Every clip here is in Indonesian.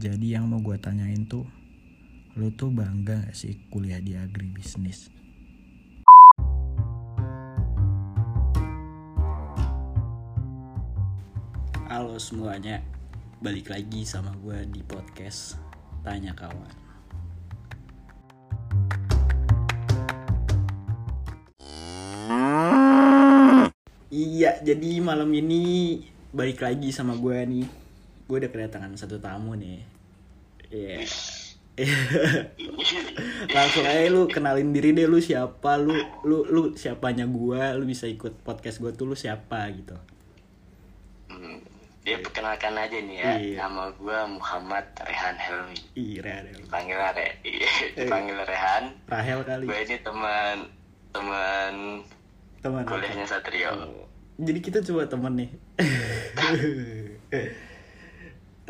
Jadi yang mau gue tanyain tuh, lu tuh bangga gak sih kuliah di agribisnis? Halo semuanya, balik lagi sama gue di podcast Tanya Kawan. Iya, jadi malam ini balik lagi sama gue nih. Gue udah kedatangan satu tamu nih. Iya. Langsung aja lu kenalin diri deh lu siapa, lu lu lu siapanya gua, lu bisa ikut podcast gua tuh lu siapa gitu. Hmm, dia perkenalkan aja nih ya, Iya. nama gua Muhammad Rehan Helmi. Ih, Rehan. Dipanggil Re, iya, dipanggil Rehan. Rahel kali. Gue ini teman teman Teman. kuliahnya Satrio. Oh, Jadi kita coba temen nih.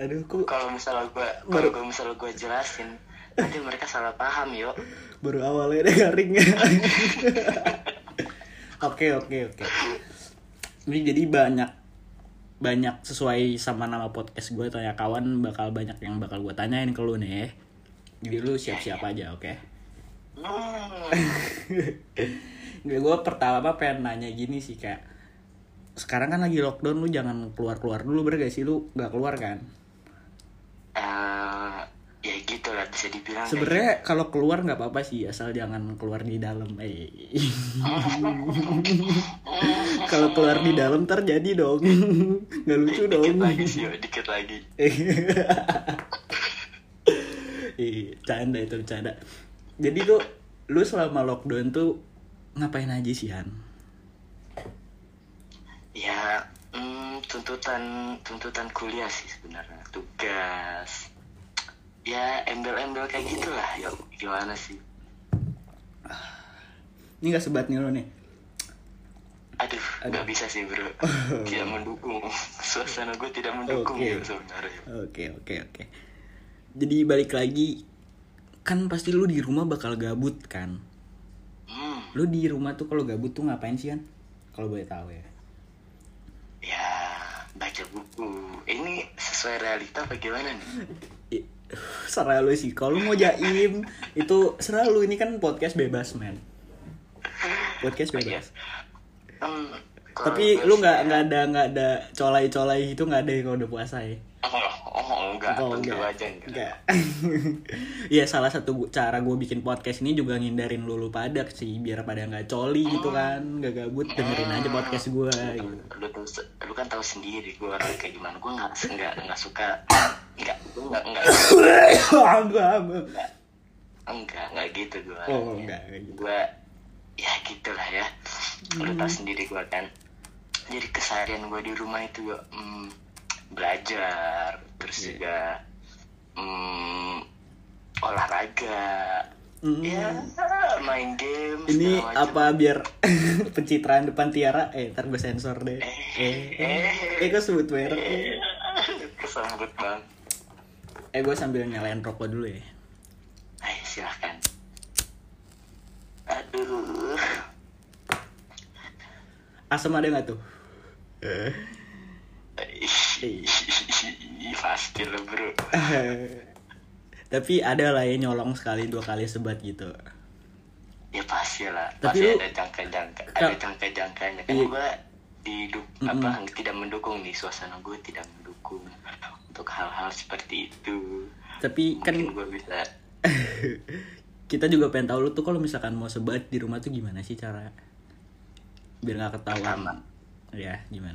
Aduh, kok Kalau misalnya gua kalau gua misalnya gua jelasin, nanti mereka salah paham yo. baru awalnya udah garing. Oke oke oke. Ini jadi banyak banyak sesuai sama nama podcast gue tanya kawan. Bakal banyak yang bakal gue tanyain ke lu nih jadi lu siap-siap aja oke? Hmm, gue pertama pengen nanya gini sih kayak sekarang kan lagi lockdown lu jangan keluar keluar dulu gak sih? Lu nggak keluar kan eh, ya gitu lah bisa dibilang. sebenarnya kalau keluar nggak apa-apa sih asal jangan keluar di dalam eh kalau keluar di dalam terjadi dong nggak lucu gitu. Dikit dong lagi sih, dikit lagi. Ih, canda itu canda jadi tuh lu selama lockdown tuh ngapain aja sih Han Ya, hmm, tuntutan tuntutan kuliah sih sebenarnya. Tugas. Ya, embel-embel kayak gitulah. Ya, gimana sih? ini nggak sebat nih lo nih Aduh, nggak bisa sih bro. Tidak mendukung. Suasana gue tidak mendukung Oke. ya sebenarnya. Oke oke oke. Jadi balik lagi kan pasti lu di rumah bakal gabut kan. Hmm, Lu di rumah tuh kalau gabut tuh ngapain sih kan? Kalau boleh tahu ya. ya baca buku. Ini sesuai realita apa gimana nih? Serah lu sih. Kalau mau jaim itu serah lu ini kan podcast bebas men. Podcast bebas. Kalau Tapi lu sih nggak ya- nggak ada nggak ada colai-colai itu nggak ada ya kalau udah puasa ya. Oh, oh, enggak, Oh, enggak. aja enggak. Enggak. Iya salah satu cara gue bikin podcast ini juga ngindarin lu lu pada sih biar pada nggak coli gitu kan, nggak gabut dengerin aja podcast gue. Gitu. lu lu kan tahu sendiri gue orang kayak gimana gue nggak nggak nggak suka nggak gue nggak nggak Enggak, enggak. enggak nggak gitu gue Oh enggak kayak gitu. gue ya gitulah ya lu tahu sendiri gue kan jadi keseharian gue di rumah itu gue hmm, belajar terus Iya. juga hmm, olahraga Hmm. ya main game Ini apa biar pencitraan depan Tiara? Eh, ntar gue sensor deh. Eh, eh, eh, kok sebut merek? Eh, kesambut bang eh gue sambil nyalain rokok dulu ya. Ayo silahkan Aduh. Asam ada nggak tuh? Ih, Pasti lo bro. Tapi ada lah ya nyolong sekali dua kali sebat gitu. Ya pasti lah. Tapi Pasti lu- ada jangka-jangka Kak- Ada jangka-jangkanya. Kan Iya. gue hidup apa tidak mendukung nih suasana gue tidak mendukung untuk hal-hal seperti itu. Tapi kan mungkin gue bisa kita juga pengen tahu lu tuh kalau misalkan mau sebat di rumah tuh gimana sih cara biar nggak ketahuan? Pertama. ya gimana?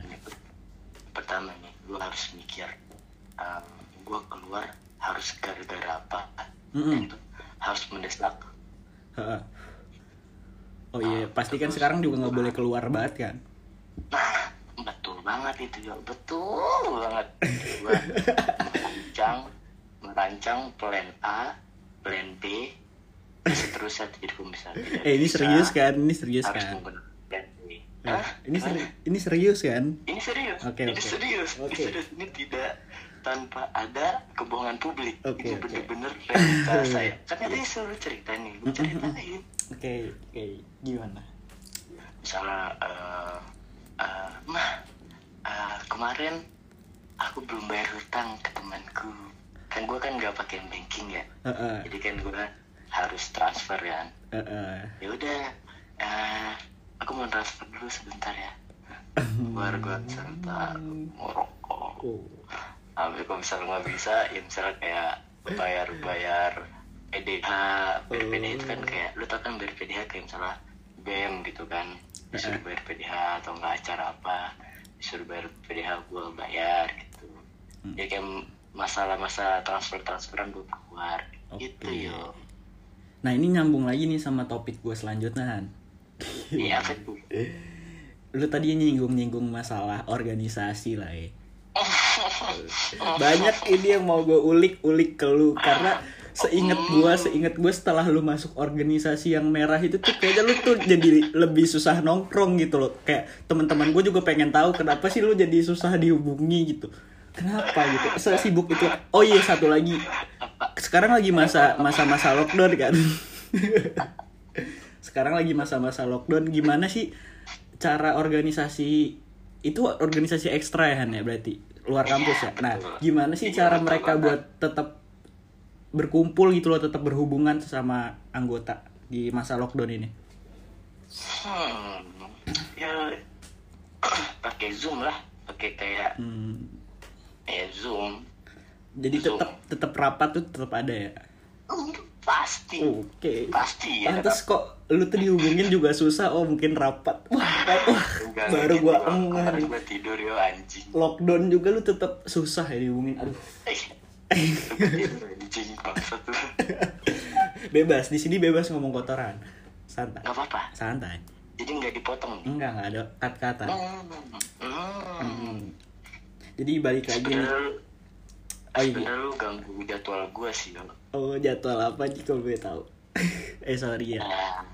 Pertama nih gue harus mikir um, gue keluar harus gara-gara apa dan itu harus mendesak. Oh iya pasti kan sekarang juga nggak boleh keluar banget kan? Nah, betul banget itu ya, betul banget. Merancang, merancang plan A, plan B, seterusnya jadi tidak eh ini serius kan ini serius Harus kan menggunakan plan B. Eh, Hah? ini seri- ini serius kan Ini serius. Oke, ini oke. serius. Ini Oke. serius. Ini tidak tanpa ada kebohongan publik. Oke, ini oke. bener-bener realita saya. Kan tadi selalu cerita nih, gue ceritain. oke oke gimana misalnya eh eh, mah eh, kemarin aku belum bayar hutang ke temanku kan gue kan nggak pakai banking ya Heeh, jadi kan gue harus transfer kan heeh. ya udah eh, aku mau transfer dulu sebentar ya. Baru gue sebentar mau rokok. Oh. Habis kalau misalnya nggak bisa ya misalnya kayak bayar bayar PDH bayar PDH itu kan kayak lu tau kan bayar PDH kayak misalnya BM gitu kan. Disuruh bayar PDH atau nggak acara apa disuruh bayar PDH gue bayar gitu. Ya kayak masalah-masalah transfer transferan gue keluar. Gitu Oke. yo Nah ini nyambung lagi nih sama topik gue selanjutnya Han. iya tuh Lu tadi nyinggung-nyinggung masalah organisasi lah ya. Banyak ini yang mau gue ulik-ulik ke lu karena seinget gue, seinget gue setelah lu masuk organisasi yang merah itu tuh kayaknya lu tuh jadi lebih susah nongkrong gitu loh. Kayak teman-teman gue juga pengen tahu kenapa sih lu jadi susah dihubungi gitu. Kenapa gitu? Sesibuk itu. Oh iya satu lagi. Sekarang lagi masa masa-masa lockdown kan. Sekarang lagi masa-masa lockdown. Gimana sih cara organisasi itu organisasi ekstra ya Han ya berarti luar kampus ya. Nah, gimana sih cara mereka buat tetap berkumpul gitu loh, tetap berhubungan sama anggota di masa lockdown ini? hmm, ya pakai zoom lah pakai kayak Hmm, eh zoom jadi tetap tetap rapat tuh tetap ada ya. Hmm, pasti Oke. pasti ya Pantes kok lu tuh dihubungin juga susah. Oh, mungkin rapat. Wah, wah Enggak, baru gua nih. gua tidur yo anjing Lockdown juga lu tetap susah ya dihubungin. Aduh. Eh, Bebas di sini bebas ngomong kotoran. Santai. nggak apa-apa Santai. jadi nggak dipotong nih Enggak, enggak ada kata-kata. hmm. Hmm. Hmm. Jadi balik lagi nih. Oh, iya. sebenarnya lu ganggu jadwal gua sih Oh, jadwal apa sih kalau gue tahu? eh, sorry ya. Nah,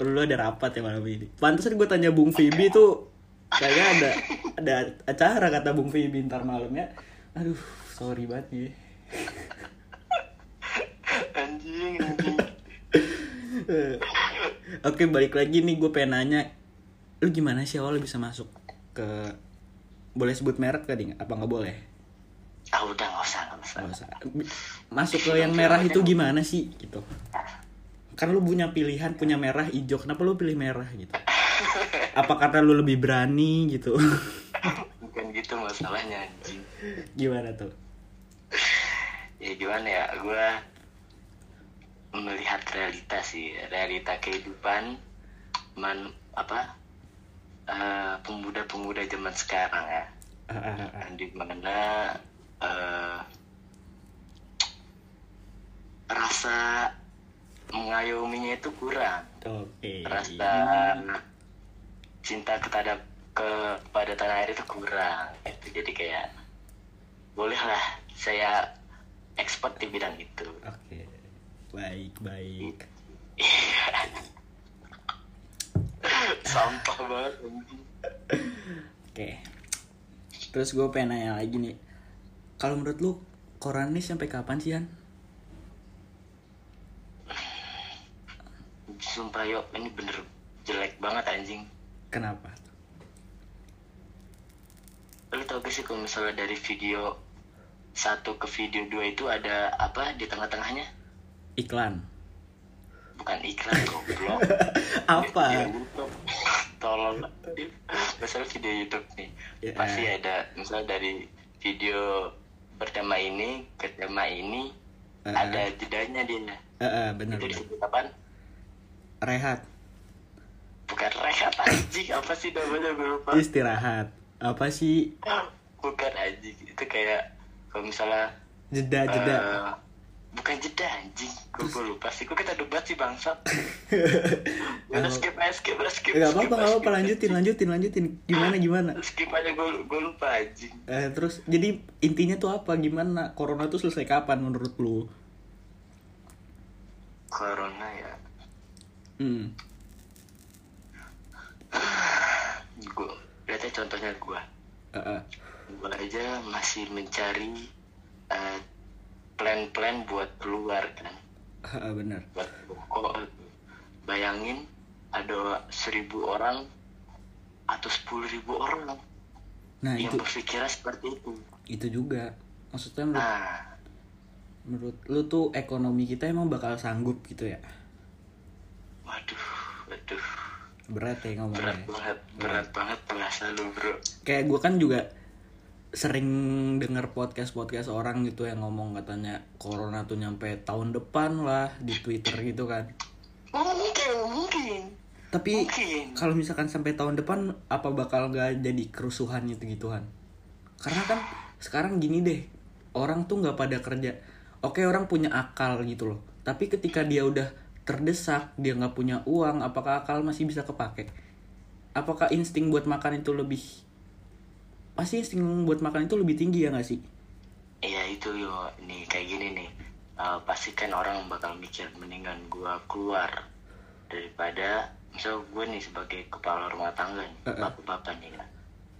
Lu ada rapat ya malam ini. Pantesan gue tanya Bung Fibi tuh kayaknya ada ada acara kata Bung Fibi ntar malam ya. Aduh, sorry banget nih. anjing anjing Eh, Oke, balik lagi nih gue pengen nanya. Lu gimana sih awalnya bisa masuk ke boleh sebut merek tadi? Apa nggak boleh? Ah udah nggak usah nggak usah usah. Masuk ke yang merah itu gimana sih gitu? Kan lu punya pilihan, punya merah, hijau. Kenapa lu pilih merah gitu? Apa karena lu lebih berani gitu? bukan gitu masalahnya anjing gimana tuh? ya gimana ya gua melihat realita sih realita kehidupan man apa eh, pemuda-pemuda zaman sekarang ya ah. di mana eh, rasa mengayominya itu kurang Oke. rasa cinta kepada kepada tanah air itu kurang gitu. jadi kayak bolehlah saya expert di bidang itu Oke. Baik, baik. sampah banget. Oke. Terus gue pengen nanya lagi nih. Kalau menurut lu koran ini sampai kapan sih, Han? sumpah yo ini bener jelek banget anjing Kenapa? lu tau gak sih kalau misalnya dari video satu ke video dua itu ada apa di tengah-tengahnya Iklan. bukan iklan goblok Apa? Dia YouTube. tolong misalnya video YouTube nih Ya. pasti ada misalnya dari video pertama ini tema ini Eh, ada jedanya dia Eh, eh, bener, itu disebut apaan Rehat. bukan rehat anjing apa sih namanya gue lupa Istirahat. Apa sih? bukan anjing itu kayak kalau misalnya Jeda, jeda. Bukan jeda anjing gue gue lupa sih kok kita debat sih bangsa udah skip aja skip aja skip Gak skip apa-apa, aja, gak apa-apa. Lanjutin, lanjutin, lanjutin. Gimana, gimana? skip aja gue gue lupa anjing Eh, terus, jadi intinya tuh apa? Gimana? Corona tuh selesai kapan menurut lu? corona ya Hmm. gue lihatnya contohnya gue Eh, eh. gue aja masih mencari eh, plan-plan buat keluar kan? Bener. buat kok bayangin ada seribu orang atau sepuluh ribu orang Nah, yang itu berpikiran seperti itu. Itu juga. Maksudnya menurut nah. menurut lu tuh ekonomi kita emang bakal sanggup gitu ya? Waduh waduh. Berat ya berat ngomongnya banget berat banget bahasa lu bro. Kayak gue kan juga sering denger podcast podcast orang gitu yang ngomong katanya corona tuh nyampe tahun depan lah di twitter gitu kan. Mungkin mungkin. Tapi kalau misalkan sampai tahun depan apa bakal gak jadi kerusuhan gitu gituan karena kan sekarang gini deh orang tuh nggak pada kerja. Oke orang punya akal gitu loh. Tapi ketika dia udah terdesak dia nggak punya uang apakah akal masih bisa kepake? Apakah insting buat makan itu lebih pasti insting buat makan itu lebih tinggi ya nggak sih? Iya itu yo. Nih kayak gini nih. Eh, pasti kan orang bakal mikir mendingan gua keluar daripada misal gue nih sebagai kepala rumah tangga nih Uh-uh. bapak-bapak nih kan.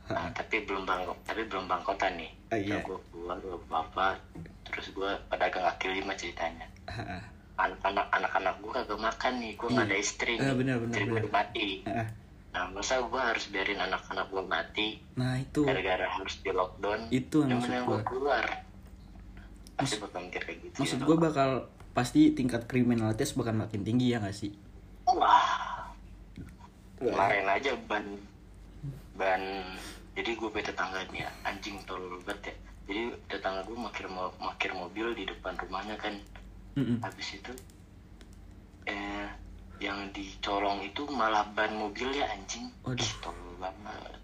Nah, tapi belum bang tapi belum bangkotan nih. Ah, iya. gue keluar gue bapak terus gue pedagang kaki lima ceritanya. Ah, anak-anak anak-anak gue kagak makan nih gue nggak ada istri Eh, nih. benar, benar, istri gue mati ah. Nah masa gue harus biarin anak-anak gue mati nah itu. gara-gara harus di lockdown? Itu yang maksud gue keluar. Pasti bakal mikir kayak gitu maksud ya. gue bakal pasti tingkat kriminalitas bakal makin tinggi ya nggak sih? Wah. Kemarin aja ban ban jadi gue punya tetangga nih ya anjing tolol banget ya. Jadi tetangga gue makir mo makir mobil di depan rumahnya kan. Mm-mm. habis itu yang dicolong itu malah ban mobilnya anjing. Waduh. Tolol banget.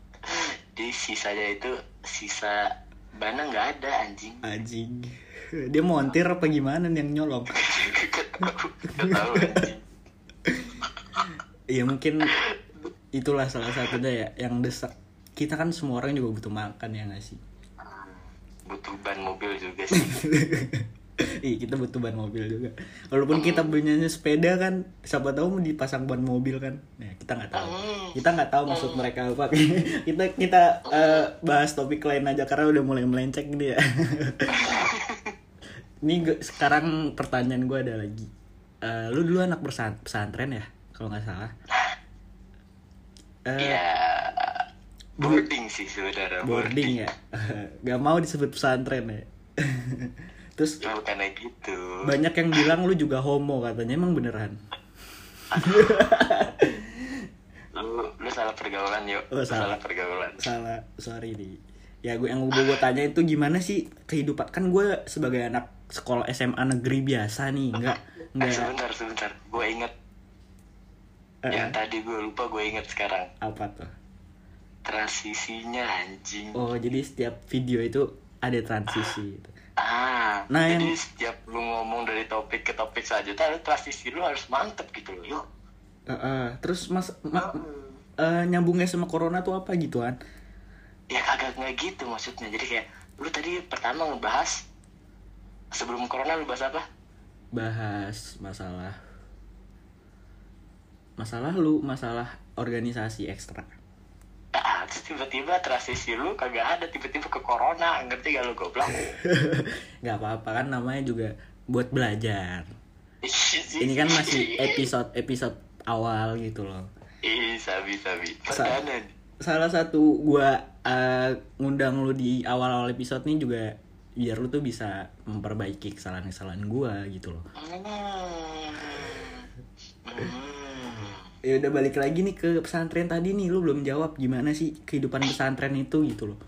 Di sisanya itu sisa bannya nggak ada anjing. Anjing. Dia montir apa gimana nih yang nyolong? Gak gak Iya mungkin itulah salah satunya ya yang desak kita kan semua orang juga butuh makan ya nggak sih? Butuh ban mobil juga sih iya kita butuh ban mobil juga. Walaupun kita punya sepeda kan siapa tahu mau dipasang ban mobil kan. Nah kita nggak tahu. Kita nggak tahu maksud mereka apa. Kita kita eh, bahas topik lain aja karena udah mulai melenceng dia. Ini gue- sekarang pertanyaan gue ada lagi. Eh, lu dulu anak pesan- pesantren ya kalau nggak salah? Eh, ya boarding sih saudara boarding ya. Gak mau disebut pesantren ya terus bukannya gitu. banyak yang bilang lu juga homo katanya. Emang beneran? Lu lu salah pergaulan yuk. Oh, Lu salah. salah. pergaulan. Salah. Sorry nih ya gue yang gue gue tanya itu gimana sih kehidupan? Kan gue sebagai anak sekolah SMA negeri biasa nih nggak eh, nggak sebentar sebentar. Gue inget eh, yang tadi gue lupa gue inget sekarang. Apa tuh? Transisinya anjing. Oh jadi setiap video itu ada transisi gitu. Ah Nah, jadi yang- setiap lu ngomong dari topik ke topik selanjutnya lu transisi lu harus mantep gitu loh yuk. Eh, eh, terus mas ma- eh, nyambungnya sama corona tuh apa gituan ya kagak nggak gitu maksudnya. Jadi kayak lu tadi pertama ngebahas sebelum corona lu bahas apa? Bahas masalah masalah lu masalah organisasi ekstra Ah, terus tiba-tiba transisi lu kagak ada tiba-tiba ke corona. Ngerti gak lu goblok? Nggak apa-apa kan namanya juga buat belajar. Ini kan masih episode episode awal gitu loh. Sabi sabi. Sa- salah satu gua eh, ngundang lu di awal-awal episode ini juga biar lu tuh bisa memperbaiki kesalahan-kesalahan gua gitu loh. Hmm. Hmm. Ya udah balik lagi nih ke pesantren tadi nih lu belum jawab gimana sih kehidupan pesantren itu gitu loh.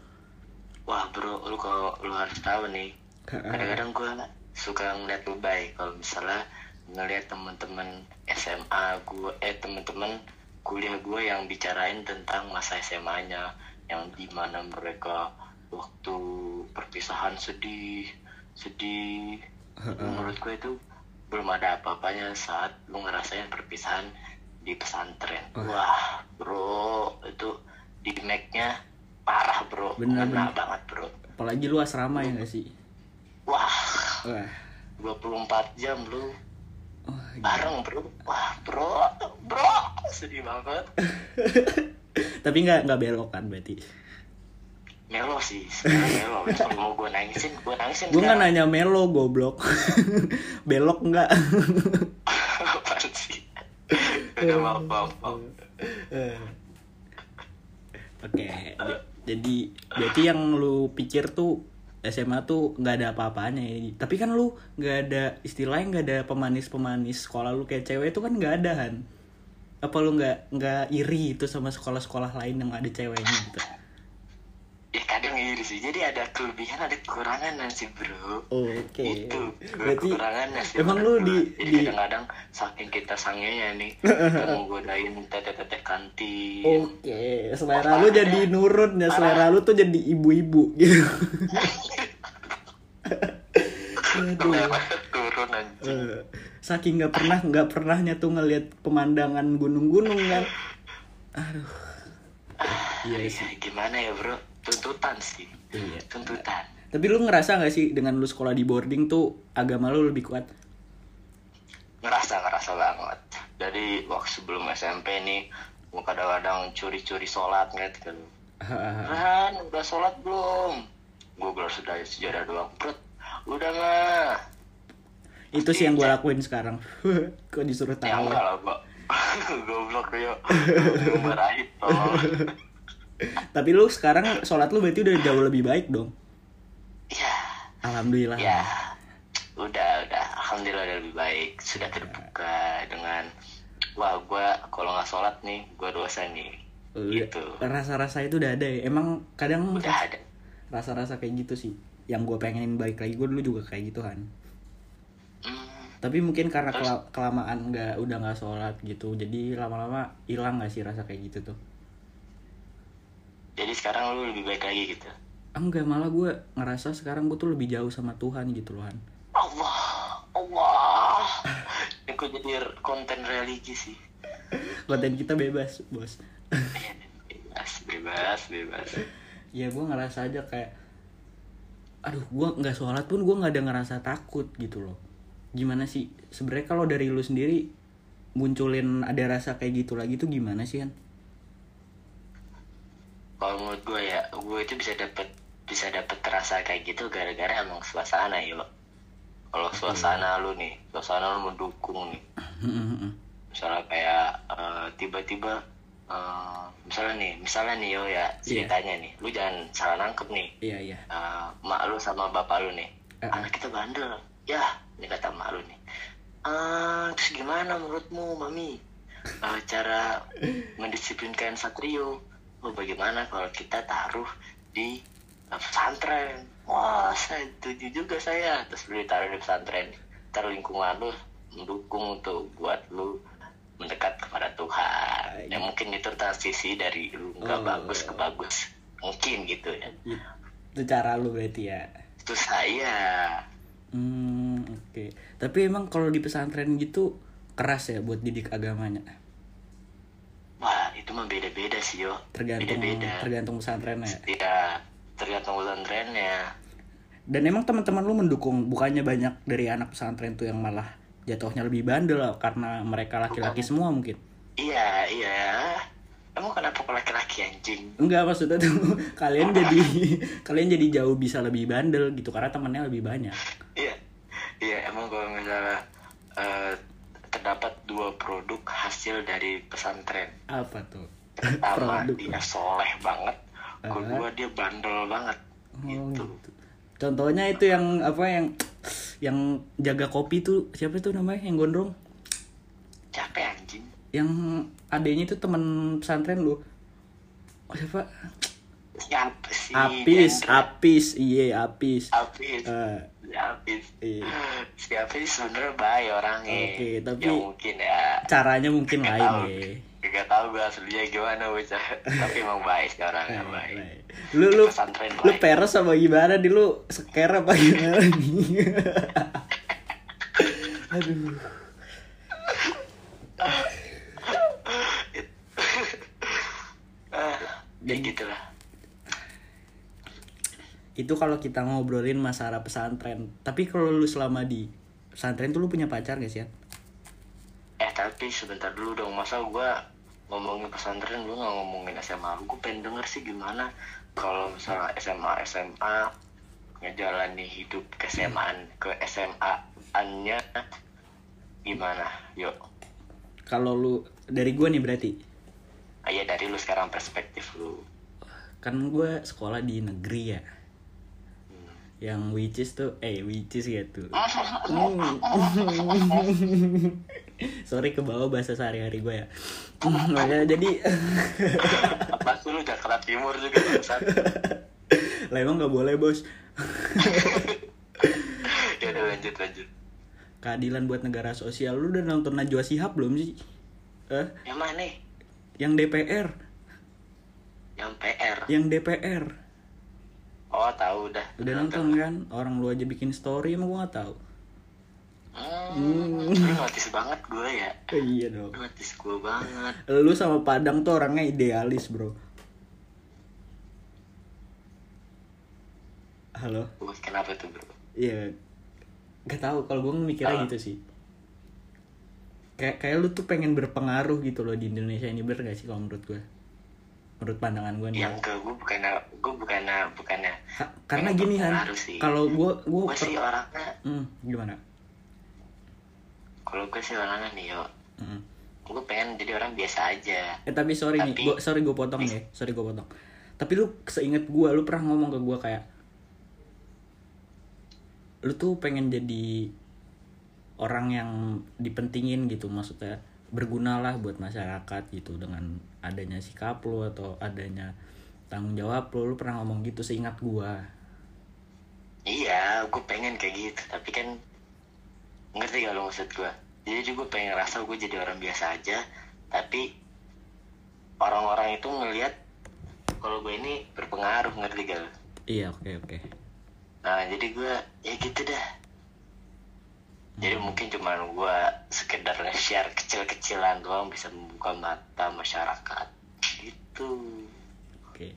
Wah bro, lu kalau lu harus tahu nih kadang-kadang gue suka ngeliat lu baik kalau misalnya ngeliat teman-teman SMA gue eh teman-teman kuliah gue yang bicarain tentang masa SMA-nya yang di mana mereka waktu perpisahan sedih sedih. Menurut gue itu belum ada apa-apanya saat lu ngerasain perpisahan di pesantren. Wah bro itu di nya parah bro. Bener, banget bro. Apalagi lu asrama ya gak sih? Wah wah. 24 jam lu Wah, bareng bro. Wah bro bro. Sedih banget. Tapi nggak nggak belok kan berarti? Melo sih melo. Kalau mau gue nangisin gue nangisin gue nggak nanya melo goblok. Belok nggak? Sih udah maaf maaf maaf Eh. oke j- jadi berarti yang lu pikir tuh SMA tuh nggak ada apa-apanya ya. Tapi kan lu nggak ada istilahnya nggak ada pemanis-pemanis sekolah lu kayak cewek itu kan nggak ada Han. Apa lu nggak nggak iri itu sama sekolah-sekolah lain yang ada ceweknya gitu? Ya kadang iri sih jadi ada kelebihan ada kekurangan sih bro Oke. itu Berarti kekurangannya sih emang lu di jadi di kadang-kadang saking kita sangenya nih kita mau godain tete-tete kantin Oke, selera lu jadi nurut ya, selera lu tuh jadi ibu-ibu gitu. Aduh. turun anjing Eh, saking nggak pernah nggak pernahnya tuh ngelihat pemandangan gunung-gunung kan. Aduh. Iya ya sih. gimana ya bro tuntutan sih. Iya. tuntutan. Tapi lu ngerasa nggak sih dengan lu sekolah di boarding tuh agama lu lebih kuat? ngerasa ngerasa banget. Jadi waktu sebelum SMP nih gua kadang-kadang curi-curi sholat gitu Ran udah sholat belum? Gue sudah sejarah doang. Bro, udah nggak? Itu sih yang gue lakuin sekarang. Kok disuruh ya tahu? enggak lah gua goblok yuk gue marahin Tapi lu sekarang sholat lu berarti udah jauh lebih baik dong. ya Alhamdulillah. ya udah udah alhamdulillah udah lebih baik sudah terbuka dengan wah gue kalau nggak sholat nih gue dosa nih Udah. gitu Rasa-rasa itu udah ada ya. Emang kadang udah ada rasa-rasa kayak gitu sih. Yang gue pengenin balik lagi gue dulu juga kayak gitu kan. Tapi mungkin karena kela- kelamaan nggak udah nggak sholat gitu, jadi lama-lama hilang nggak sih rasa kayak gitu tuh? Jadi sekarang lu lebih baik lagi gitu Enggak, malah gue ngerasa sekarang gue tuh lebih jauh sama Tuhan gitu loh Han. Allah Allah kok jadi konten religi sih Konten kita bebas, bos. bebas bebas bebas ya gue ngerasa aja kayak, aduh gue nggak sholat pun gue nggak ada ngerasa takut gitu loh. Gimana sih? Sebenarnya kalau dari lu sendiri munculin ada rasa kayak gitu lagi tuh gimana sih Han? Kalau menurut gue ya gue itu bisa dapet bisa dapet terasa kayak gitu gara-gara emang suasana ya kalau suasana lu nih suasana lu mendukung nih. Misalnya kayak eh, tiba-tiba eh, misalnya nih misalnya nih yo ya ceritanya nih. Lu jangan salah nangkep nih. Iya iya. Eh, mak lu sama bapak lu nih Eh, anak kita bandel. Ya ini kata mak lu nih. "Ah, terus gimana menurutmu mami? Eh, cara mendisiplinkan satrio oh bagaimana kalau kita taruh di eh, pesantren? Wah saya setuju juga saya. Terus lu ditaruh di pesantren. Ntar lingkungan lu mendukung untuk buat lu mendekat kepada Tuhan. Ya mungkin itu transisi dari lu nggak Oh. bagus ke bagus. Mungkin gitu ya. Itu cara lu berarti ya. itu saya. Hmm, oke. Tapi emang kalau di pesantren gitu keras ya buat didik agamanya. Mah beda-beda sih yo Tergantung beda-beda tergantung pesantrennya ya. tidak tergantung pesantrennya Dan emang teman-teman lu mendukung bukannya banyak dari anak pesantren tuh yang malah jatuhnya lebih bandel lah, karena mereka laki-laki semua mungkin. iya iya emang kenapa kok laki-laki anjing Enggak maksudnya tuh kalian jadi kalian jadi jauh bisa lebih bandel gitu karena temannya lebih banyak. iya iya emang kalau misalnya eh, terdapat dua produk hasil dari pesantren Apa tuh? pertama Produk. dia soleh banget kedua dia bandel banget Oh, gitu gitu. Contohnya itu yang apa yang yang jaga kopi tuh siapa tuh namanya yang gondrong? capek anjing Yang adanya itu teman pesantren lu. Oh, siapa? siapa sih Apis? Apis, iya Apis. Apis Eh, Apis iya. si Apis sebenernya baik orangnya Oke, tapi- ya mungkin ya Caranya mungkin Gak lain tahu. ya. Gak tau gue aslinya gimana bocah Tapi emang baik sih orangnya baik baik. Lu lu lu peres apa gimana di lu seker apa gimana nih? Aduh. ah, Ya Jadi- gitu lah Itu kalau kita ngobrolin masalah pesantren. Tapi kalau lu selama di pesantren tuh lu punya pacar gak sih? Yan? Eh tapi sebentar dulu dong Masa gue ngomongin pesantren Gue gak ngomongin SMA Gue pengen denger sih gimana Kalau misalnya SMA SMA Ngejalani hidup ke SMA Ke SMA-annya Gimana Yuk Kalau lu dari gua nih berarti Ayo dari lu sekarang perspektif lu kan gue sekolah di negeri ya yang which is tuh eh which is gitu. Sorry ke bawah bahasa sehari-hari gue ya. Makanya jadi apa sih lu Jakarta Timur juga lah emang nggak boleh bos. Ya udah lanjut lanjut. Keadilan buat negara sosial. Lu udah nonton Najwa Shihab belum sih? Eh? Yang mana? Yang DPR yang PR yang DPR oh tahu udah udah nonton kan? Orang lu aja bikin story emang gua nggak tahu. Hmm, lu notice banget gue ya? Eh, iya dong. Lu notice gue banget. Lu sama Padang tuh orangnya idealis bro. Halo? Gue kenapa tuh bro? Iya, gak tahu kalau gue mikirnya gitu sih. Kayak kayak lu tuh pengen berpengaruh gitu loh di Indonesia ini bener gak sih kalau menurut gue? Menurut pandangan gue nih. yang ke gue bukannya gue bukannya Ha- karena gini Han, sih. kalau gue gue sih orangnya hmm, gimana? kalau gue sih orangnya nih yo Hmm. gue pengen jadi orang biasa aja Eh tapi sorry nih, Tapi- gua, sorry gue potong ya, sorry gue potong. Tapi lu seinget gue, lu pernah ngomong ke gue kayak, lu tuh pengen jadi orang yang dipentingin gitu, maksudnya berguna lah buat masyarakat gitu dengan adanya sikap lu atau adanya tanggung jawab lu, lu pernah ngomong gitu seingat gue. iya gue pengen kayak gitu tapi kan ngerti gak lo maksud gue jadi gue pengen ngerasa gue jadi orang biasa aja tapi orang-orang itu ngelihat kalau gue ini berpengaruh ngerti gak lo Iya oke oke. nah jadi gue ya gitu dah. Jadi mungkin cuma gue nge-share kecil-kecilan doang bisa membuka mata masyarakat gitu Oke.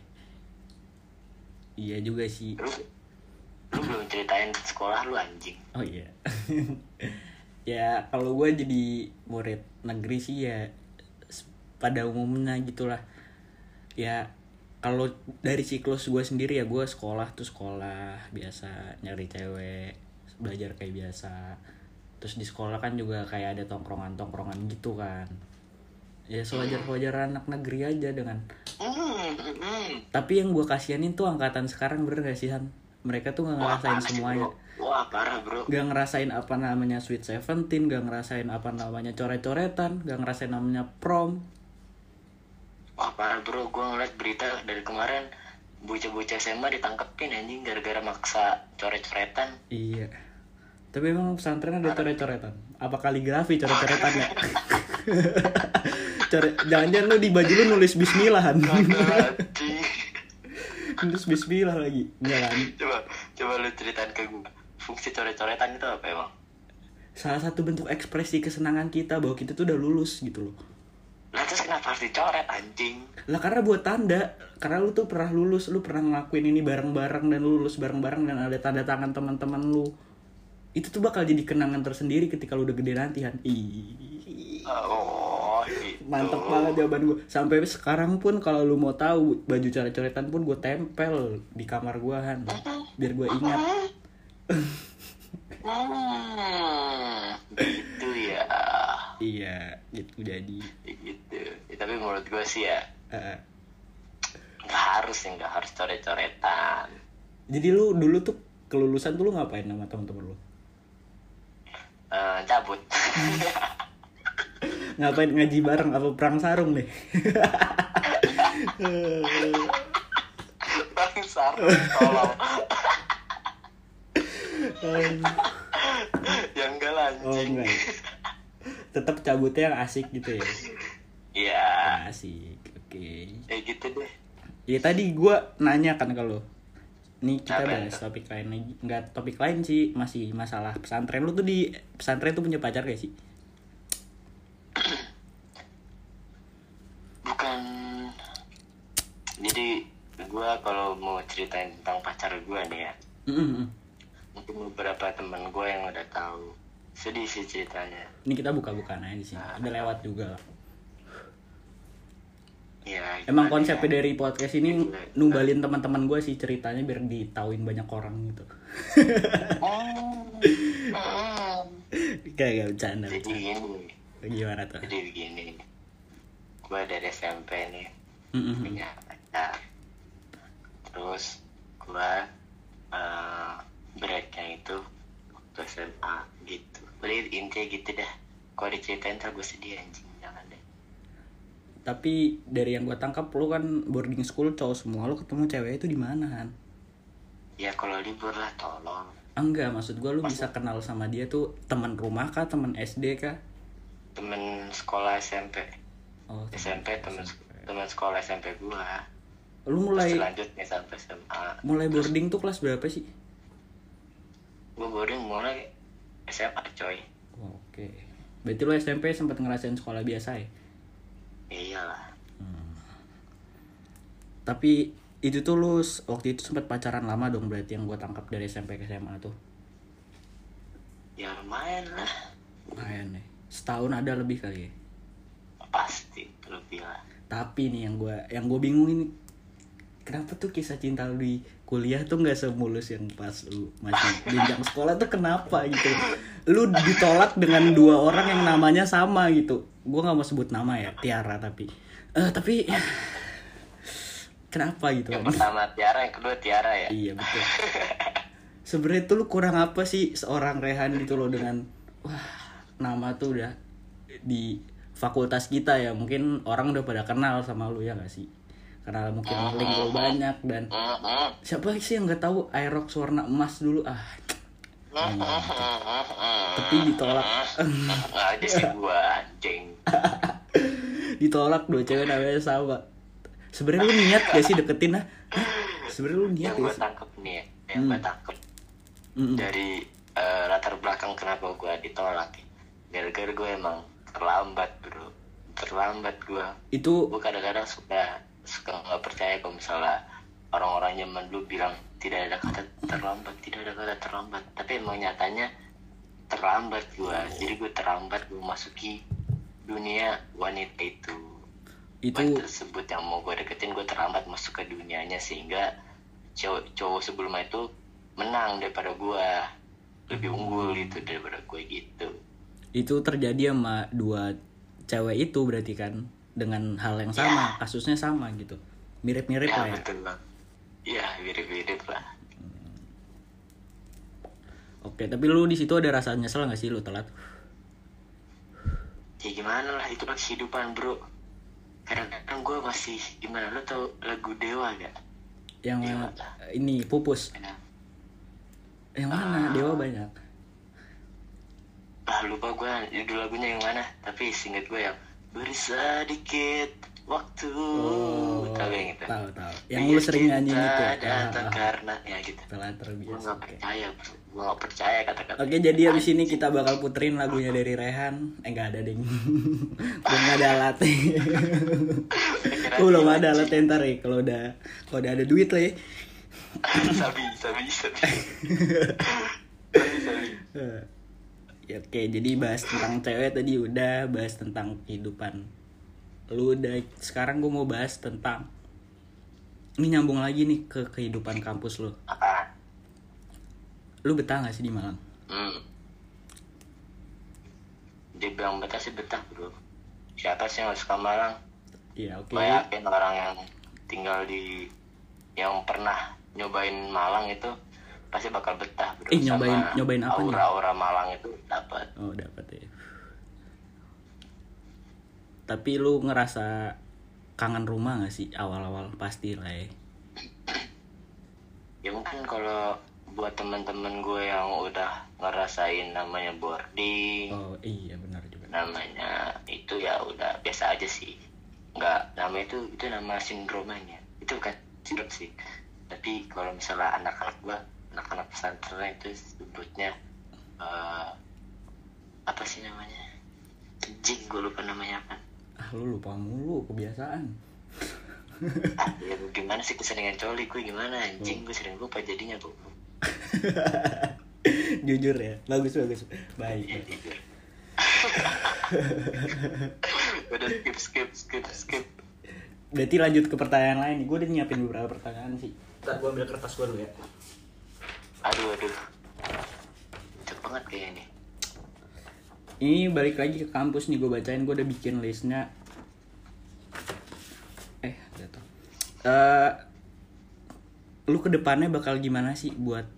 Iya juga sih. lu lu belum ceritain sekolah lu anjing Oh iya. ya kalau gue jadi murid negeri sih ya pada umumnya gitulah. Ya kalau dari siklus gue sendiri ya gue sekolah tuh sekolah biasa nyari cewek belajar kayak biasa. Terus di sekolah kan juga kayak ada tongkrongan-tongkrongan gitu kan. Ya sewajar-wajar anak negeri aja dengan tapi yang gue kasihanin tuh angkatan sekarang bener gak sih Han? Mereka tuh Wah, ngerasain sih, semuanya. bro. Wah, parah, bro. Gak ngerasain apa namanya Sweet Seventeen, gak ngerasain apa namanya coret-coretan, gak ngerasain namanya prom. Wah, parah, bro. Gua ngeliat berita dari kemarin bocah-bocah SMA ditangkepin anjing gara-gara maksa coret-coretan. Iya. Tapi emang pesantren ada coret-coretan. Apa kaligrafi coret-coretan ya? Coret, jangan-jangan lu di baju lu nulis Bismillah nulis Bismillah lagi. Enggak kan? coba, coba lu ceritain ke gua. Fungsi coret-coretan itu apa emang? Salah satu bentuk ekspresi kesenangan kita bahwa kita tuh udah lulus gitu loh. Lah terus kenapa harus dicoret anjing? Lah karena buat tanda, karena lu tuh pernah lulus, lu pernah ngelakuin ini bareng-bareng dan lu lulus bareng-bareng dan ada tanda tangan teman-teman lu. Itu tuh bakal jadi kenangan tersendiri ketika lu udah gede nanti Han. Oh, gitu. mantep banget jawaban gue. Sampai sekarang pun kalau lu mau tahu baju coret-coretan pun gue tempel di kamar gua Han. Biar gue ingat. Hmm, gitu ya. Iya, gitu jadi. Gitu. Ya, tapi menurut gua sih ya Eh, nggak harus ya nggak harus coret-coretan. jadi lu dulu tuh kelulusan tuh lu ngapain sama temen-temen lu? Eh, cabut. Ngapain ngaji bareng apa perang sarung deh? Bangsar, tolong. yang enggak lah, oh? Tetap cabutnya yang asik gitu ya. Iya, Asik. Oke. ya gitu deh. Ya tadi gua nanya kan kalau Nih kita Apa bahas itu? topik lain lagi Enggak topik lain sih Masih masalah pesantren Lu tuh di pesantren tuh punya pacar gak sih? Bukan. Jadi gua kalau mau ceritain tentang pacar gua nih ya, Mm-mm. mungkin beberapa teman gua yang udah tahu. Sedih sih ceritanya. Ini kita buka-bukaan aja di sini Udah lewat juga lah. Ya, Emang konsepnya ya? dari podcast ini numbalin teman-teman gue sih ceritanya biar ditauin banyak orang gitu. Oh, hmm. Kayak gak bercanda. Jadi gini, Gimana tuh? jadi begini. Gua dari SMP nih Mm-mm. punya pacar. Terus gua eh, breaknya itu waktu SMA gitu Jadi intinya gitu dah kalau diceritain ntar gue sedih anjing Tapi dari yang gue tangkap lu kan boarding school cowok semua, lu ketemu cewek itu di mana Han? ya kalau libur lah tolong Enggak, maksud gue lu bisa kenal sama dia tuh teman rumah kah, teman SD kah? temen sekolah SMP Oh, temen SMP temen temen sekolah SMP gua Lu terus mulai selanjutnya sampai SMA mulai boarding tuh kelas berapa sih? gua boarding mulai SMA coy Oke. Berarti lu SMP sempat ngerasain sekolah biasa ya? Iyalah Tapi itu tuh lu waktu itu sempat pacaran lama dong berarti yang gue tangkap dari SMP ke SMA tuh. ya lumayan lah Lumayan nih. Setahun ada lebih kali ya. pasti lebih lah Tapi nih yang gue yang gue bingung ini kenapa tuh kisah cinta lu di kuliah tuh nggak semulus yang pas lu masih jenjang sekolah tuh kenapa gitu lu ditolak dengan dua orang yang namanya sama gitu gue nggak mau sebut nama ya Tiara tapi eh tapi kenapa gitu? Yang pertama Tiara yang kedua Tiara ya? Iya betul. Sebenarnya tuh lu kurang apa sih seorang Rehan gitu loh dengan wah nama tuh udah di fakultas kita ya. Mungkin orang udah pada kenal sama lu ya gak sih? Karena mungkin link lu banyak dan siapa sih yang nggak tahu? Aerox warna emas dulu. Ah tapi ditolak ada sih gua anjing ditolak dua cewek namanya sama. Sebenarnya lu niat gak sih deketin ah? Hah? Sebenarnya lu niat yang sih? tangkep nih ya yang gua tangkep Mm-mm. dari eh, latar belakang kenapa gua ditolak ya. gara-gara gue emang terlambat bro terlambat gua Itu gue kadang-kadang suka suka nggak percaya kalau misalnya orang-orang zaman dulu bilang tidak ada kata terlambat tidak ada kata terlambat. Tapi emang nyatanya terlambat gue jadi gue terlambat gue masuki dunia wanita itu. Itu wanita tersebut yang mau gue deketin gue terlambat masuk ke dunianya sehingga cowok cowok sebelumnya itu menang daripada gue lebih unggul gitu daripada gue gitu. Itu terjadi sama dua cewek itu berarti kan dengan hal yang sama kasusnya sama gitu. Mirip-mirip ya lah ya. betul bang ya mirip-mirip lah. Oke tapi lu di situ ada rasa nyesel nggak sih lu telat? Ya gimana lah itu kan kehidupan bro. Kadang-kadang gue masih gimana lo tau lagu dewa gak yang Dewa. ini pupus. Nah, yang mana? Dewa banyak. Ah lupa gue judul lagunya yang mana tapi singkat gue yang beri waktu. Tahu yang itu. tahu tahu. Yang lu sering nyanyi itu ya? Datang Ah, ah, karena ya gitu. Telat gue terbiasa nggak oke. percaya bro. Gue nggak percaya kata-kata. Oke jadi abis ini kita bakal puterin lagunya dari Rehan. Eh nggak ada ding. Nggak ada alat. Belum ada alat ntar ya Kalau udah kalau udah ada duit lah ya. Sabi sabi sabi. Sabi sabi. Eh, ya, Oke jadi bahas tentang cewek tadi udah Bahas tentang kehidupan Lu udah Sekarang gue mau bahas tentang Ini nyambung lagi nih ke kehidupan kampus lu apa Lu betah gak sih di Malang? hmm. dia bilang betah sih betah bro siapa sih yang suka Malang Iya oke gue yakin orang yang tinggal di yang pernah nyobain Malang itu pasti bakal betah bro Eh, nyobain- Sama nyobain apa nih? aura-aura Malang itu dapat Oh dapat ya. Tapi lu ngerasa kangen rumah gak sih awal-awal? Pasti lah ya. ya mungkin kalau buat teman-teman gue yang udah ngerasain namanya boarding Oh iya benar juga. namanya itu ya udah biasa aja sih. Nggak nama itu itu nama sindromanya itu bukan sindrom sih. Tapi kalau misalnya anak-anak gua anak-anak pesantren itu sebutnya eh, apa sih namanya? Jing gue lupa namanya apa Ah lu lupa mulu kebiasaan. ya gimana sih keseringan coli gue gimana anjing gue sering lupa jadinya gue Jujur ya. Bagus bagus. Baik. ya udah skip skip skip skip Berarti lanjut ke pertanyaan lain nih. Gue udah nyiapin beberapa pertanyaan sih. Ntar gue ambil kertas gue dulu ya. aduh aduh cepet banget kayaknya nih Ini balik lagi ke kampus nih gue bacain. Gue udah bikin listnya. Eh jatuh. Eh lu ke depannya bakal gimana sih buat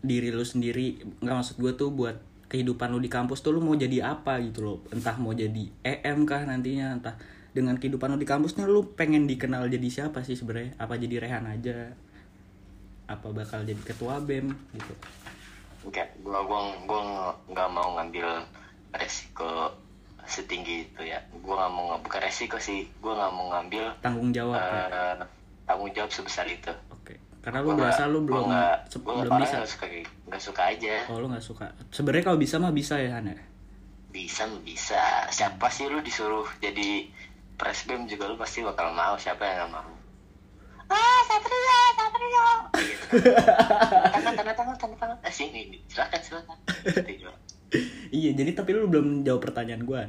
diri lu sendiri nggak maksud gue tuh buat kehidupan lu di kampus tuh lu mau jadi apa gitu loh entah mau jadi EM kah nantinya entah dengan kehidupan lu di kampus nih lu pengen dikenal jadi siapa sih sebenarnya apa jadi Rehan aja apa bakal jadi ketua bem gitu enggak gua gua gua nggak mau ngambil resiko setinggi itu ya. Gua nggak mau bukan resiko sih gua nggak mau ngambil tanggung jawab ya. eh, tanggung jawab sebesar itu. Oke karena lu Gua berasa nggak- lu gua belum nggak se- gua belum bisa. nggak suka nggak suka aja. Oh lu nggak suka. Sebenarnya kalau bisa mah bisa ya Han ya bisa bisa. Siapa sih lu disuruh jadi presbem juga lu pasti bakal mau. Siapa yang nggak mau ah satria satria gitu. tangan tangan tangan tangan tangan eh, sini silakan silakan. Gitu. iya jadi tapi lu belum jawab pertanyaan gue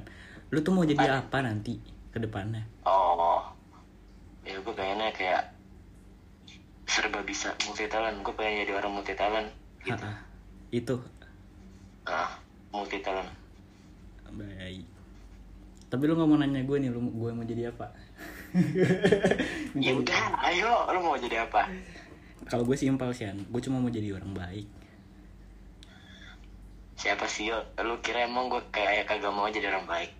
lu tuh mau jadi apa? nanti ke depannya? Oh. Ya gue pengennya kayak serba bisa multi talent gue pengen jadi orang multi talent gitu itu. Ah multi talent baik. Tapi lu nggak mau nanya gue nih lu gue mau jadi apa ya udah ayo lu mau jadi apa? Kalau gue simpel sih Han. gue cuma mau jadi orang baik. Siapa sih yo? Lu kira emang gue kayak kagak mau jadi orang baik?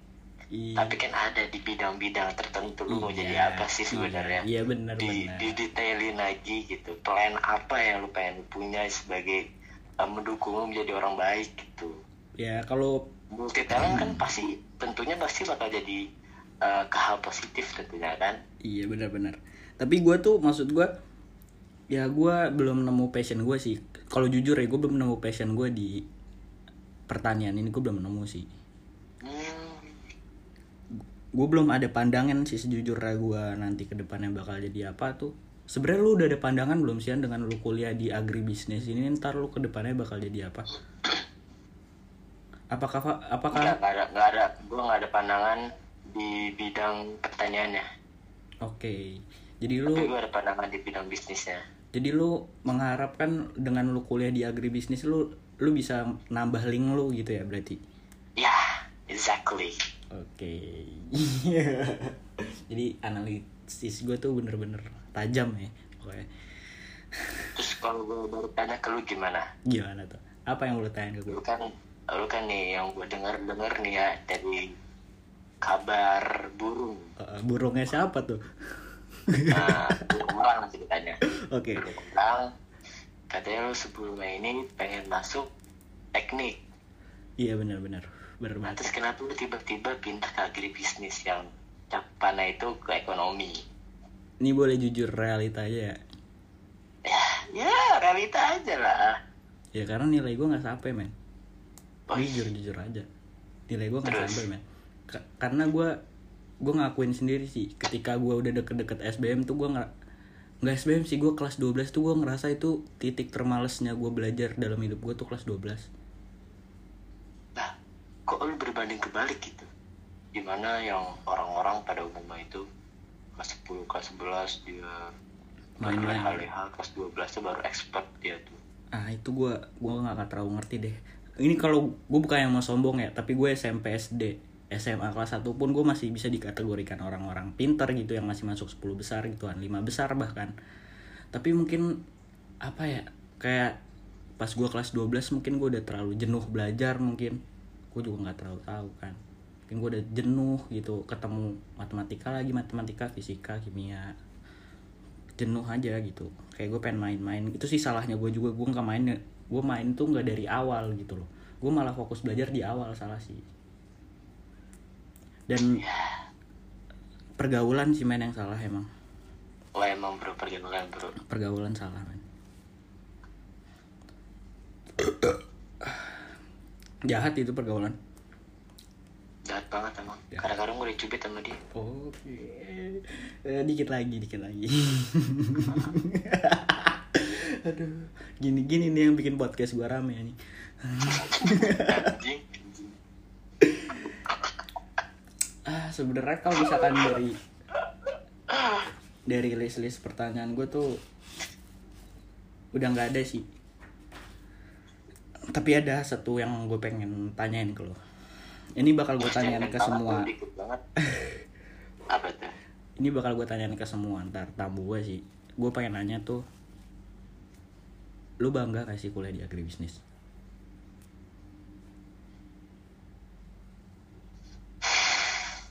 Iya. tapi kan ada di bidang-bidang tertentu lu mau Iya, jadi apa sih sebenarnya? Iya benar di benar. didetailin lagi gitu plan apa yang lu pengen punya sebagai uh, mendukung lu menjadi orang baik gitu. Ya kalau multi talent kan pasti tentunya pasti bakal jadi uh, ke hal positif tentunya kan? Iya benar-benar. Tapi gue tuh maksud gue ya gue belum nemu passion gue sih. Kalau jujur ya gue belum nemu passion gue di pertanian ini gue belum nemu sih. Hmm, gue belum ada pandangan sih sejujurnya gue nanti ke depannya bakal jadi apa tuh. Sebenarnya lu udah ada pandangan belum sih dengan lu kuliah di agribisnis ini? Ntar lu ke depannya bakal jadi apa? Apakah apakah nggak ada nggak ada. Gue nggak ada pandangan di bidang pertaniannya oke. Jadi lu tapi gue ada pandangan di bidang bisnisnya? Jadi lu mengharapkan dengan lu kuliah di agribisnis lu lu bisa nambah link lu gitu ya berarti? Ya exactly. Oke. Jadi analisis gue tuh bener-bener tajam ya oke terus kalau gue baru tanya ke lu gimana? Gimana tuh? Apa yang lu tanya ke gue lu kan lu kan nih yang gue dengar dengar nih ya dari kabar burung. Eh, burungnya siapa tuh? Nah, burung orang ceritanya oke. Burung orang katanya lu sebelumnya ini pengen masuk teknik. Iya benar-benar benar. Nah, terus kenapa lu tiba-tiba pindah ke agribisnis yang capannya itu ke ekonomi? Ini boleh jujur realita aja ya? Ya ya realita aja lah. Ya karena nilai gue nggak sampai men. Oh, jujur jujur aja. Nilai gue nggak sampai men karena gue gue ngakuin sendiri sih ketika gue udah deket-deket SBM tuh gue nggak nggak SBM sih gue kelas 12 tuh gue ngerasa itu titik termalesnya gue belajar dalam hidup gue tuh kelas 12 Nah, kok lu berbanding kebalik gitu? Di mana yang orang-orang pada umumnya itu kelas 10, kelas 11 dia Main-main. leha-leha, kelas 12 tuh baru expert dia tuh. ah itu gue gue nggak terlalu ngerti deh ini kalau gue bukan yang mau sombong ya tapi gue SMP SD SMA kelas 1 pun gue masih bisa dikategorikan orang-orang pinter gitu yang masih masuk 10 besar gitu kan 5 besar bahkan. Tapi mungkin apa ya kayak pas gue kelas 12 mungkin gue udah terlalu jenuh belajar mungkin. Gue juga nggak terlalu tahu kan. Mungkin gue udah jenuh gitu ketemu matematika lagi matematika fisika kimia. Jenuh aja gitu. Kayak gue pengen main-main. Itu sih salahnya gue juga gue nggak main gue main tuh nggak dari awal gitu loh. Gue malah fokus belajar di awal salah sih dan pergaulan sih main yang salah emang Wah emang bro pergaulan bro. pergaulan salah men jahat itu pergaulan Jahat banget emang. Ya. Kadang-kadang gue dicubit sama dia. oke Eh, dikit lagi dikit lagi aduh gini gini nih yang bikin podcast gue rame nih Anjing. anjing. Ah sebenarnya kalau misalkan dari dari list list pertanyaan gue tuh udah nggak ada sih. Tapi ada satu yang gue pengen tanyain ke lo. Ini bakal gue tanyain ke semua. ini bakal gue tanyain ke semua ntar tamu gue sih. Gue pengen nanya tuh lu bangga gak sih kuliah di agribisnis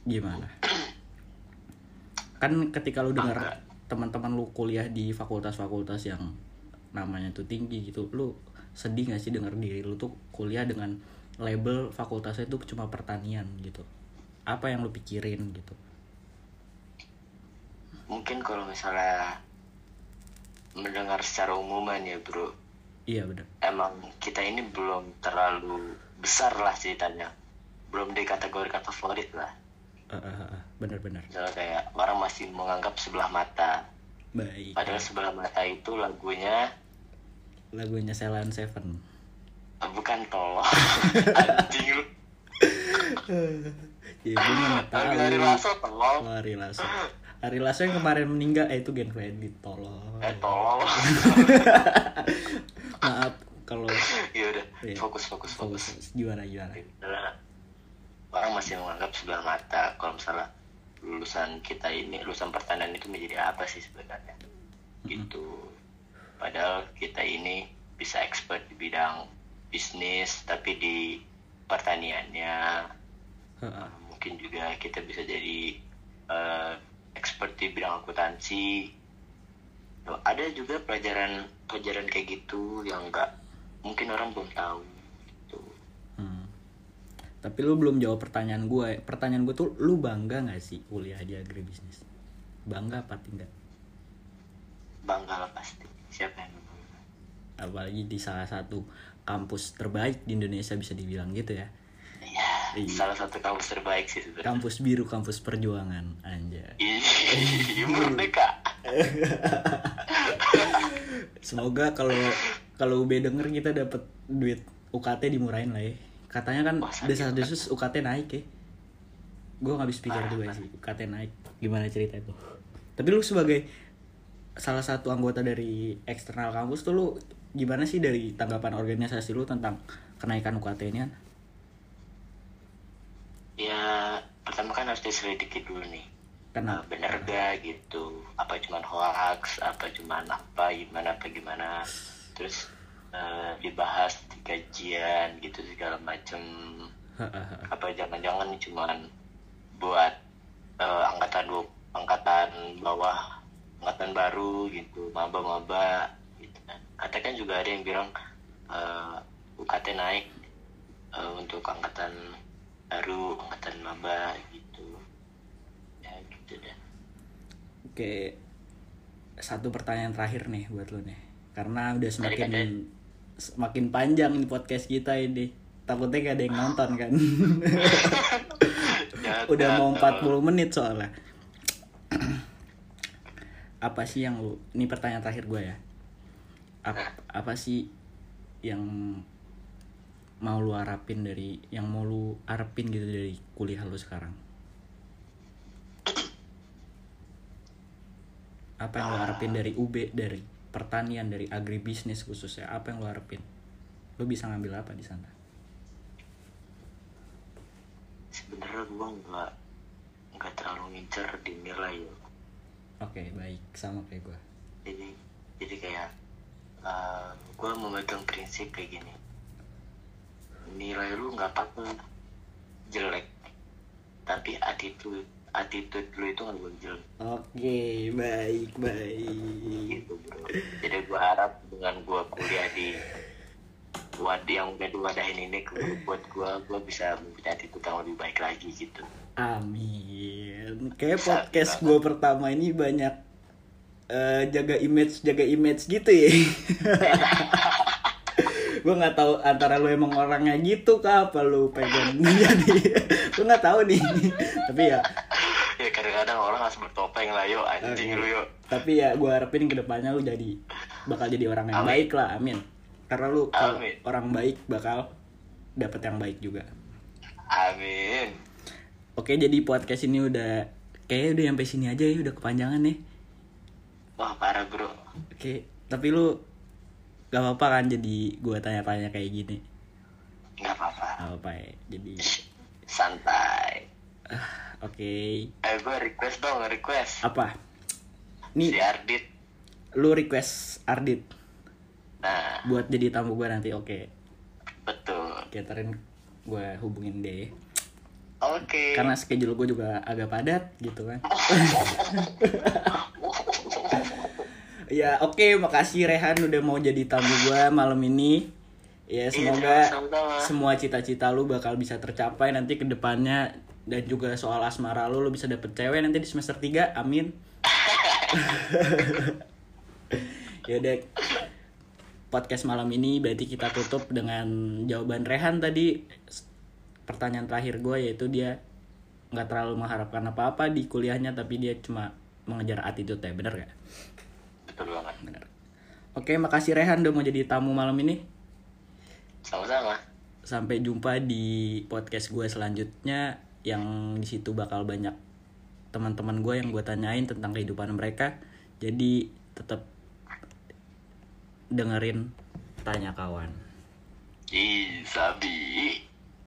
gimana? Kan ketika lu dengar teman-teman lu kuliah di fakultas-fakultas yang namanya tuh tinggi gitu lu sedih gak sih denger diri lu tuh kuliah dengan label fakultasnya itu cuma pertanian gitu? Apa yang lu pikirin gitu? Mungkin kalau misalnya mendengar secara umuman ya bro. Iya bener. Emang kita ini belum terlalu besar lah ceritanya. Belum di kategori kata favorit lah Ah, ah, ah, ah. bener-bener misalnya kayak orang masih menganggap sebelah mata. Baik. Padahal sebelah mata itu lagunya lagunya Ceylon Seven. Eh, bukan tolong. Anjing. Lu ya gue tahu. Dari Lasso tolong. Oh, Ari Lasso. Ari Lasso yang kemarin meninggal eh itu Gen Credit tolong. Eh tolong. Maaf kalau ya udah Iya. fokus fokus fokus. Fokus. Gimana Adalah, orang masih menganggap sebelah mata kalau misalnya lulusan kita ini lulusan pertanian itu menjadi apa sih sebenarnya? Gitu. Padahal kita ini bisa expert di bidang bisnis tapi di pertaniannya. Heeh. mungkin juga kita bisa jadi eh, expert di bidang akuntansi. Ada juga pelajaran pelajaran kayak gitu yang enggak mungkin orang belum tahu. Tapi lu belum jawab pertanyaan gue pertanyaan gue tuh lu bangga gak sih kuliah di agribisnis bangga apa tidak bangga lah pasti siapa yang nggak bangga? apalagi di salah satu kampus terbaik di Indonesia bisa dibilang gitu ya Iya, Iya. salah satu kampus terbaik sih sebenarnya. kampus biru kampus perjuangan anjay Ih, merdeka. semoga kalau kalau UB denger kita dapat duit UKT dimurahin lah ya katanya kan Wah, sakit desa desus UKT naik ya gue nggak habis pikir juga sih UKT naik gimana cerita itu tapi lu sebagai salah satu anggota dari eksternal kampus tuh lu gimana sih dari tanggapan organisasi lu tentang kenaikan UKT ini kan Ya, pertama kan harus diselidiki dulu nih. kenapa Nah, bener gak gitu? Apa cuman hoax? Apa cuman apa? Gimana apa gimana? Terus eh, dibahas di kajian gitu segala macem. Apa jangan-jangan cuman buat eh, angkatan dua angkatan bawah angkatan baru gitu maba-maba gitu kan katakan juga ada yang bilang eh, UKT naik eh, untuk angkatan baru angkatan maba gitu ya gitu deh Oke, satu pertanyaan terakhir nih buat lu nih. Karena udah semakin Semakin panjang nih podcast kita ini. Takutnya gak ada yang nonton kan. Udah mau ya, 40 menit soalnya. apa sih yang lu ini pertanyaan terakhir gue ya. Apa, apa sih yang mau lu harapin dari yang mau lu harapin gitu dari kuliah lu sekarang? apa yang lo harapin dari UB dari pertanian dari agribisnis khususnya apa yang lo harapin? Lo bisa ngambil apa di sana? Sebenarnya gua nggak nggak terlalu ngincer di nilai ya. Oke baik. Sama kayak gue jadi jadi kayak uh, gue memegang prinsip kayak gini. Nilai lu nggak apa-apa jelek tapi attitude attitude lu itu nggak boleh jelek oke baik baik. Gitu bro. Jadi gue harap dengan gue kuliah di wadah yang udah diwadahin ini ke- buat gue gue bisa mempunyai attitude yang lebih baik lagi gitu. Amin. Kayak podcast gue pertama ini banyak eh, jaga image jaga image gitu ya. Gue nggak tahu antara lu emang orangnya gitu kah apa lu pengen jadi gue nggak tahu nih. Tapi ya ya kadang-kadang orang harus bertopeng lah yuk anjing Oke. lu yuk. Tapi ya gue harapin ke depannya lu jadi bakal jadi orang yang Amin. baik lah amin. Karena lu Amin. orang baik bakal dapet yang baik juga. Amin. Oke jadi podcast ini udah kayaknya udah sampai sini aja ya udah kepanjangan nih wah parah bro. Oke tapi lu gak apa-apa kan jadi gue tanya-tanya kayak gini? Nggak apa-apa. Gak apa-apa ya jadi santai oke. Eh gue request dong request. Apa? Si nih Ardit. Lu request Ardit. Nah. Buat jadi tamu gue nanti oke. Betul. Oke ntarin gue hubungin deh oke. Karena schedule gue juga agak padat gitu kan. Ya oke makasih Rehan udah mau jadi tamu gue malam ini. Ya semoga Iya, sama-sama. semua cita-cita lu bakal bisa tercapai nanti ke depannya dan juga soal asmara lu lu bisa dapet cewek nanti di semester 3 amin. Ya udah podcast malam ini berarti kita tutup dengan jawaban Rehan tadi. Pertanyaan terakhir gue yaitu dia nggak terlalu mengharapkan apa-apa di kuliahnya tapi dia cuma mengejar attitude ya bener gak? betul banget. Bener. Oke makasih Rehan udah mau jadi tamu malam ini. Sama-sama. Sampai jumpa di podcast gue selanjutnya yang di situ bakal banyak teman-teman gue yang gue tanyain tentang kehidupan mereka. Jadi tetap dengerin tanya kawan. Ih, sabi